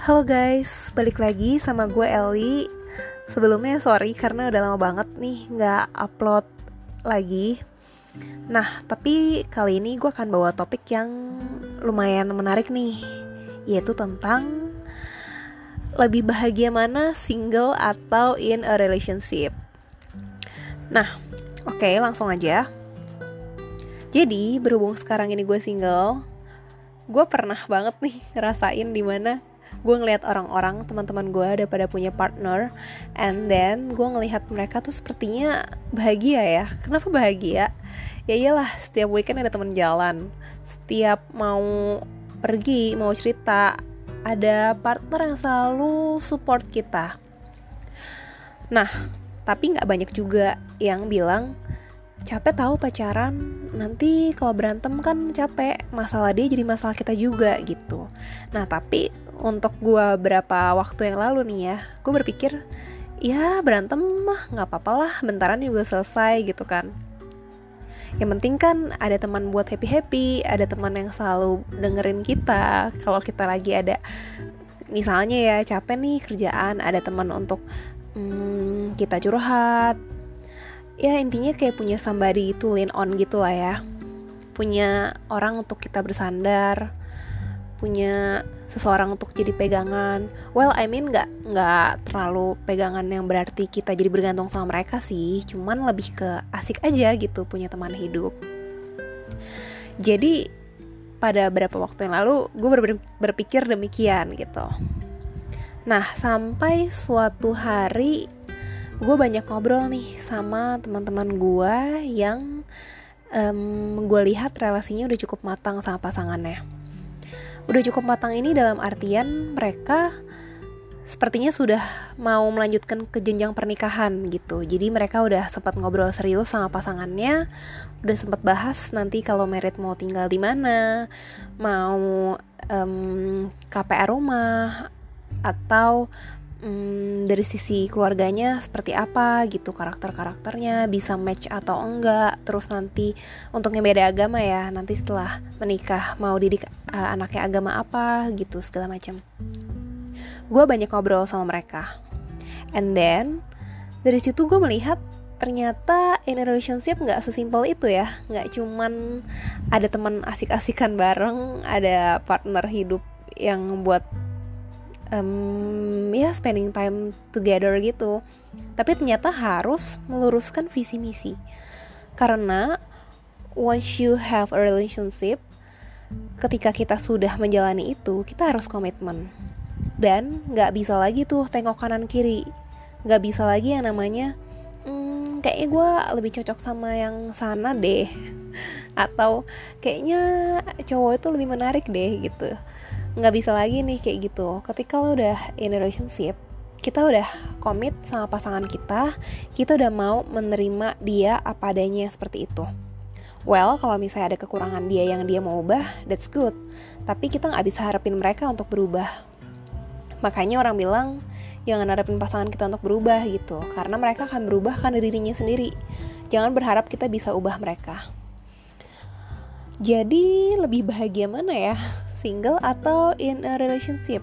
Halo guys, balik lagi sama gue Ellie Sebelumnya sorry karena udah lama banget nih nggak upload lagi. Nah, tapi kali ini gue akan bawa topik yang lumayan menarik nih Yaitu tentang lebih bahagia mana single atau in a relationship. Nah, oke okay, langsung aja. Jadi berhubung sekarang ini gue single gue pernah banget nih ngerasain di mana gue ngelihat orang-orang teman-teman gue ada pada punya partner and then gue ngelihat mereka tuh sepertinya bahagia ya. Kenapa bahagia? Ya iyalah setiap weekend ada teman jalan. Setiap mau pergi mau cerita ada partner yang selalu support kita. Nah tapi nggak banyak juga yang bilang capek tahu pacaran? Nanti kalau berantem kan capek. Masalah dia jadi masalah kita juga gitu. Nah tapi untuk gue berapa waktu yang lalu nih ya gue berpikir ya berantem mah nggak apa-apa lah bentaran juga selesai gitu kan. Yang penting kan ada teman buat happy happy ada teman yang selalu dengerin kita. Kalau kita lagi ada misalnya ya capek nih kerjaan ada teman untuk hmm, kita curhat. Ya intinya kayak punya somebody to lean on gitu lah ya. Punya orang untuk kita bersandar punya seseorang untuk jadi pegangan. Well I mean nggak nggak terlalu pegangan yang berarti kita jadi bergantung sama mereka sih. Cuman lebih ke asik aja gitu punya teman hidup. Jadi pada beberapa waktu yang lalu gue ber berpikir demikian gitu. Nah sampai suatu hari gue banyak ngobrol nih sama teman-teman gue yang um, gue lihat relasinya udah cukup matang sama pasangannya. Udah cukup matang ini dalam artian mereka sepertinya sudah mau melanjutkan ke jenjang pernikahan gitu. Jadi mereka udah sempat ngobrol serius sama pasangannya, udah sempat bahas nanti kalau merit mau tinggal di mana, mau um, KPR rumah atau hmm, dari sisi keluarganya seperti apa gitu karakter-karakternya bisa match atau enggak. Terus nanti untuk yang beda agama ya nanti setelah menikah mau didik uh, anaknya agama apa gitu segala macam. Gue banyak ngobrol sama mereka. And then dari situ gue melihat ternyata in a relationship nggak sesimpel itu ya. Nggak cuman ada teman asik-asikan bareng ada partner hidup yang buat um, ya spending time together gitu. Tapi ternyata harus meluruskan visi misi. Karena once you have a relationship ketika kita sudah menjalani itu kita harus komitmen. Dan nggak bisa lagi tuh tengok kanan kiri. Nggak bisa lagi yang namanya hmm, kayaknya gue lebih cocok sama yang sana deh. Atau kayaknya cowok itu lebih menarik deh gitu nggak bisa lagi nih kayak gitu ketika lo udah in a relationship kita udah komit sama pasangan kita kita udah mau menerima dia apa adanya seperti itu Well, kalau misalnya ada kekurangan dia yang dia mau ubah, that's good. Tapi kita nggak bisa harapin mereka untuk berubah. Makanya orang bilang, jangan harapin pasangan kita untuk berubah gitu. Karena mereka akan berubah kan dirinya sendiri. Jangan berharap kita bisa ubah mereka. Jadi, lebih bahagia mana ya? Single atau in a relationship?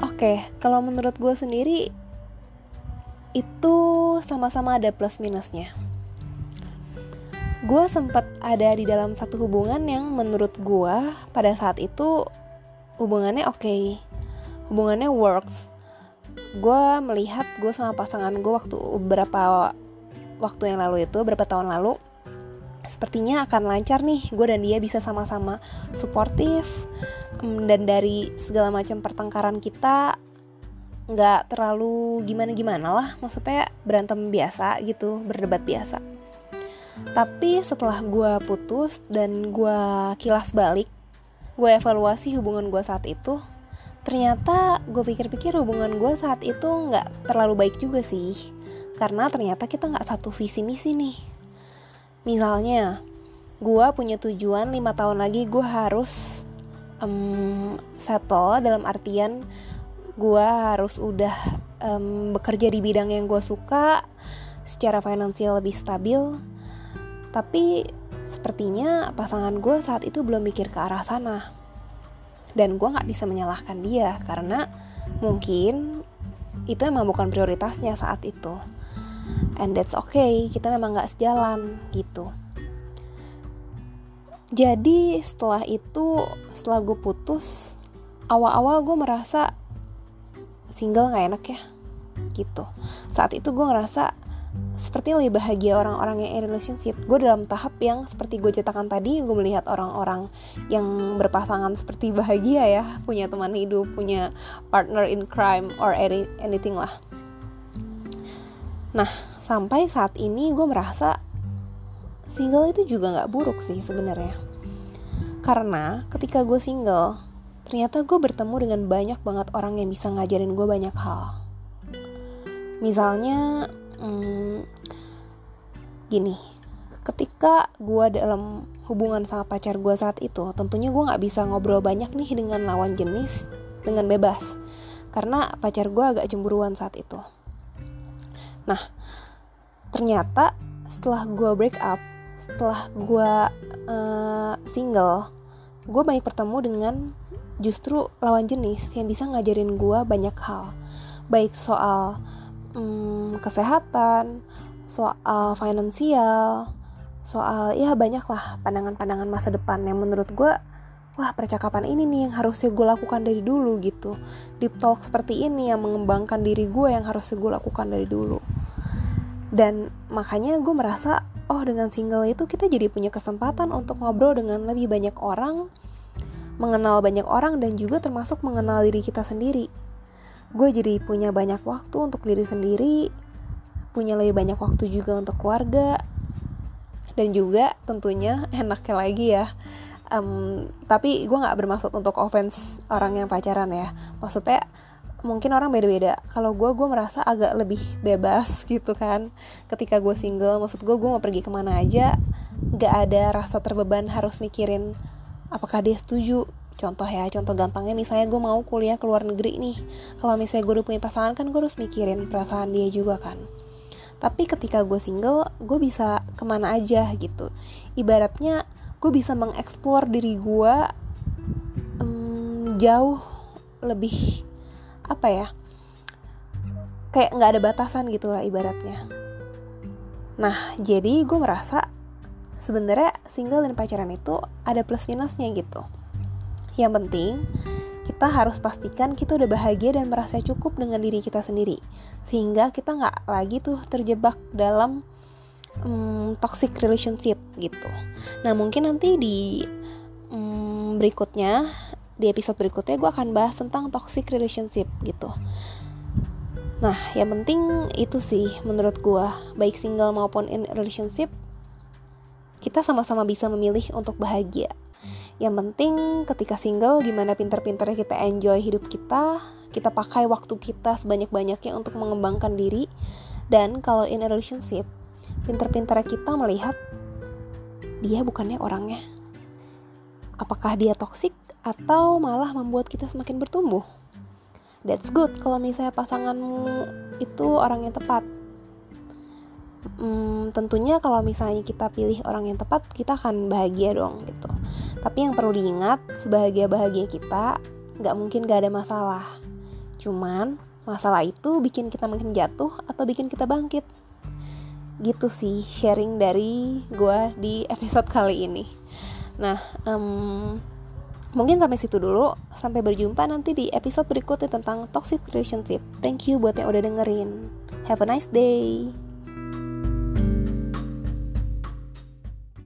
Oke, okay, kalau menurut gue sendiri itu sama-sama ada plus minusnya. Gue sempat ada di dalam satu hubungan yang menurut gue pada saat itu hubungannya oke, okay. hubungannya works. Gue melihat gue sama pasangan gue waktu beberapa waktu yang lalu itu, beberapa tahun lalu, sepertinya akan lancar nih. Gue dan dia bisa sama-sama suportif dan dari segala macam pertengkaran kita nggak terlalu gimana-gimana lah. Maksudnya berantem biasa gitu berdebat biasa. Tapi setelah gue putus dan gue kilas balik gue evaluasi hubungan gue saat itu ternyata gue pikir-pikir hubungan gue saat itu nggak terlalu baik juga sih. Karena ternyata kita nggak satu visi misi nih Misalnya, gue punya tujuan lima tahun lagi gue harus um, settle dalam artian gue harus udah um, bekerja di bidang yang gue suka, secara finansial lebih stabil. Tapi sepertinya pasangan gue saat itu belum mikir ke arah sana. dan gue nggak bisa menyalahkan dia karena mungkin itu emang bukan prioritasnya saat itu and that's okay kita memang nggak sejalan gitu. Jadi setelah itu setelah gue putus awal-awal gue merasa single nggak enak ya gitu. Saat itu gue ngerasa sepertinya lebih bahagia orang-orang yang in relationship. Gue dalam tahap yang seperti gue ceritakan tadi gue melihat orang-orang yang berpasangan seperti bahagia ya punya teman hidup punya partner in crime or any, anything lah nah sampai saat ini gue merasa single itu juga nggak buruk sih sebenarnya. Karena ketika gue single ternyata gue bertemu dengan banyak banget orang yang bisa ngajarin gue banyak hal. Misalnya hmm, gini ketika gue dalam hubungan sama pacar gue saat itu tentunya gue nggak bisa ngobrol banyak nih dengan lawan jenis dengan bebas. Karena pacar gue agak cemburuan saat itu nah ternyata setelah gue break up setelah gue uh, single gue banyak bertemu dengan justru lawan jenis yang bisa ngajarin gue banyak hal. Baik soal hmm, kesehatan, soal finansial, soal ya banyak lah pandangan-pandangan masa depan yang menurut gue wah percakapan ini nih yang harusnya gue lakukan dari dulu gitu. Deep talk seperti ini yang mengembangkan diri gue yang harusnya gue lakukan dari dulu dan makanya gue merasa oh dengan single itu kita jadi punya kesempatan untuk ngobrol dengan lebih banyak orang mengenal banyak orang dan juga termasuk mengenal diri kita sendiri. Gue jadi punya banyak waktu untuk diri sendiri punya lebih banyak waktu juga untuk keluarga dan juga tentunya enaknya lagi ya. Um, tapi gue nggak bermaksud untuk offense orang yang pacaran ya. Maksudnya mungkin orang beda-beda. Kalau gue gue merasa agak lebih bebas gitu kan. Ketika gue single maksud gue gue mau pergi ke mana aja nggak ada rasa terbeban harus mikirin apakah dia setuju. Contoh ya contoh gampangnya misalnya gue mau kuliah ke luar negeri nih. Kalau misalnya gue udah punya pasangan kan gue harus mikirin perasaan dia juga kan. Tapi ketika gue single gue bisa ke mana aja gitu. Ibaratnya gue bisa mengeksplor diri gue um, jauh lebih apa ya kayak nggak ada batasan gitu lah ibaratnya nah jadi gue merasa sebenarnya single dan pacaran itu ada plus minusnya gitu yang penting, kita harus pastikan kita udah bahagia dan merasa cukup dengan diri kita sendiri. Sehingga kita nggak lagi tuh terjebak dalam um, toxic relationship gitu. Nah mungkin nanti di um, berikutnya, di episode berikutnya gue akan bahas tentang toxic relationship gitu. Nah, yang penting itu sih menurut gue, baik single maupun in relationship, kita sama-sama bisa memilih untuk bahagia yang penting ketika single gimana pinter-pinternya kita enjoy hidup kita, kita pakai waktu kita sebanyak-banyaknya untuk mengembangkan diri. Dan kalau in relationship, pinter-pinternya kita melihat dia bukannya orangnya. Apakah dia toksik atau malah membuat kita semakin bertumbuh? That's good kalau misalnya pasanganmu itu orang yang tepat. Hmm, tentunya kalau misalnya kita pilih orang yang tepat kita akan bahagia dong gitu. Tapi yang perlu diingat sebahagia bahagia kita nggak mungkin gak ada masalah. Cuman masalah itu bikin kita makin jatuh atau bikin kita bangkit. Gitu sih sharing dari gue di episode kali ini. Nah um, mungkin sampai situ dulu. Sampai berjumpa nanti di episode berikutnya tentang toxic relationship. Thank you buat yang udah dengerin. Have a nice day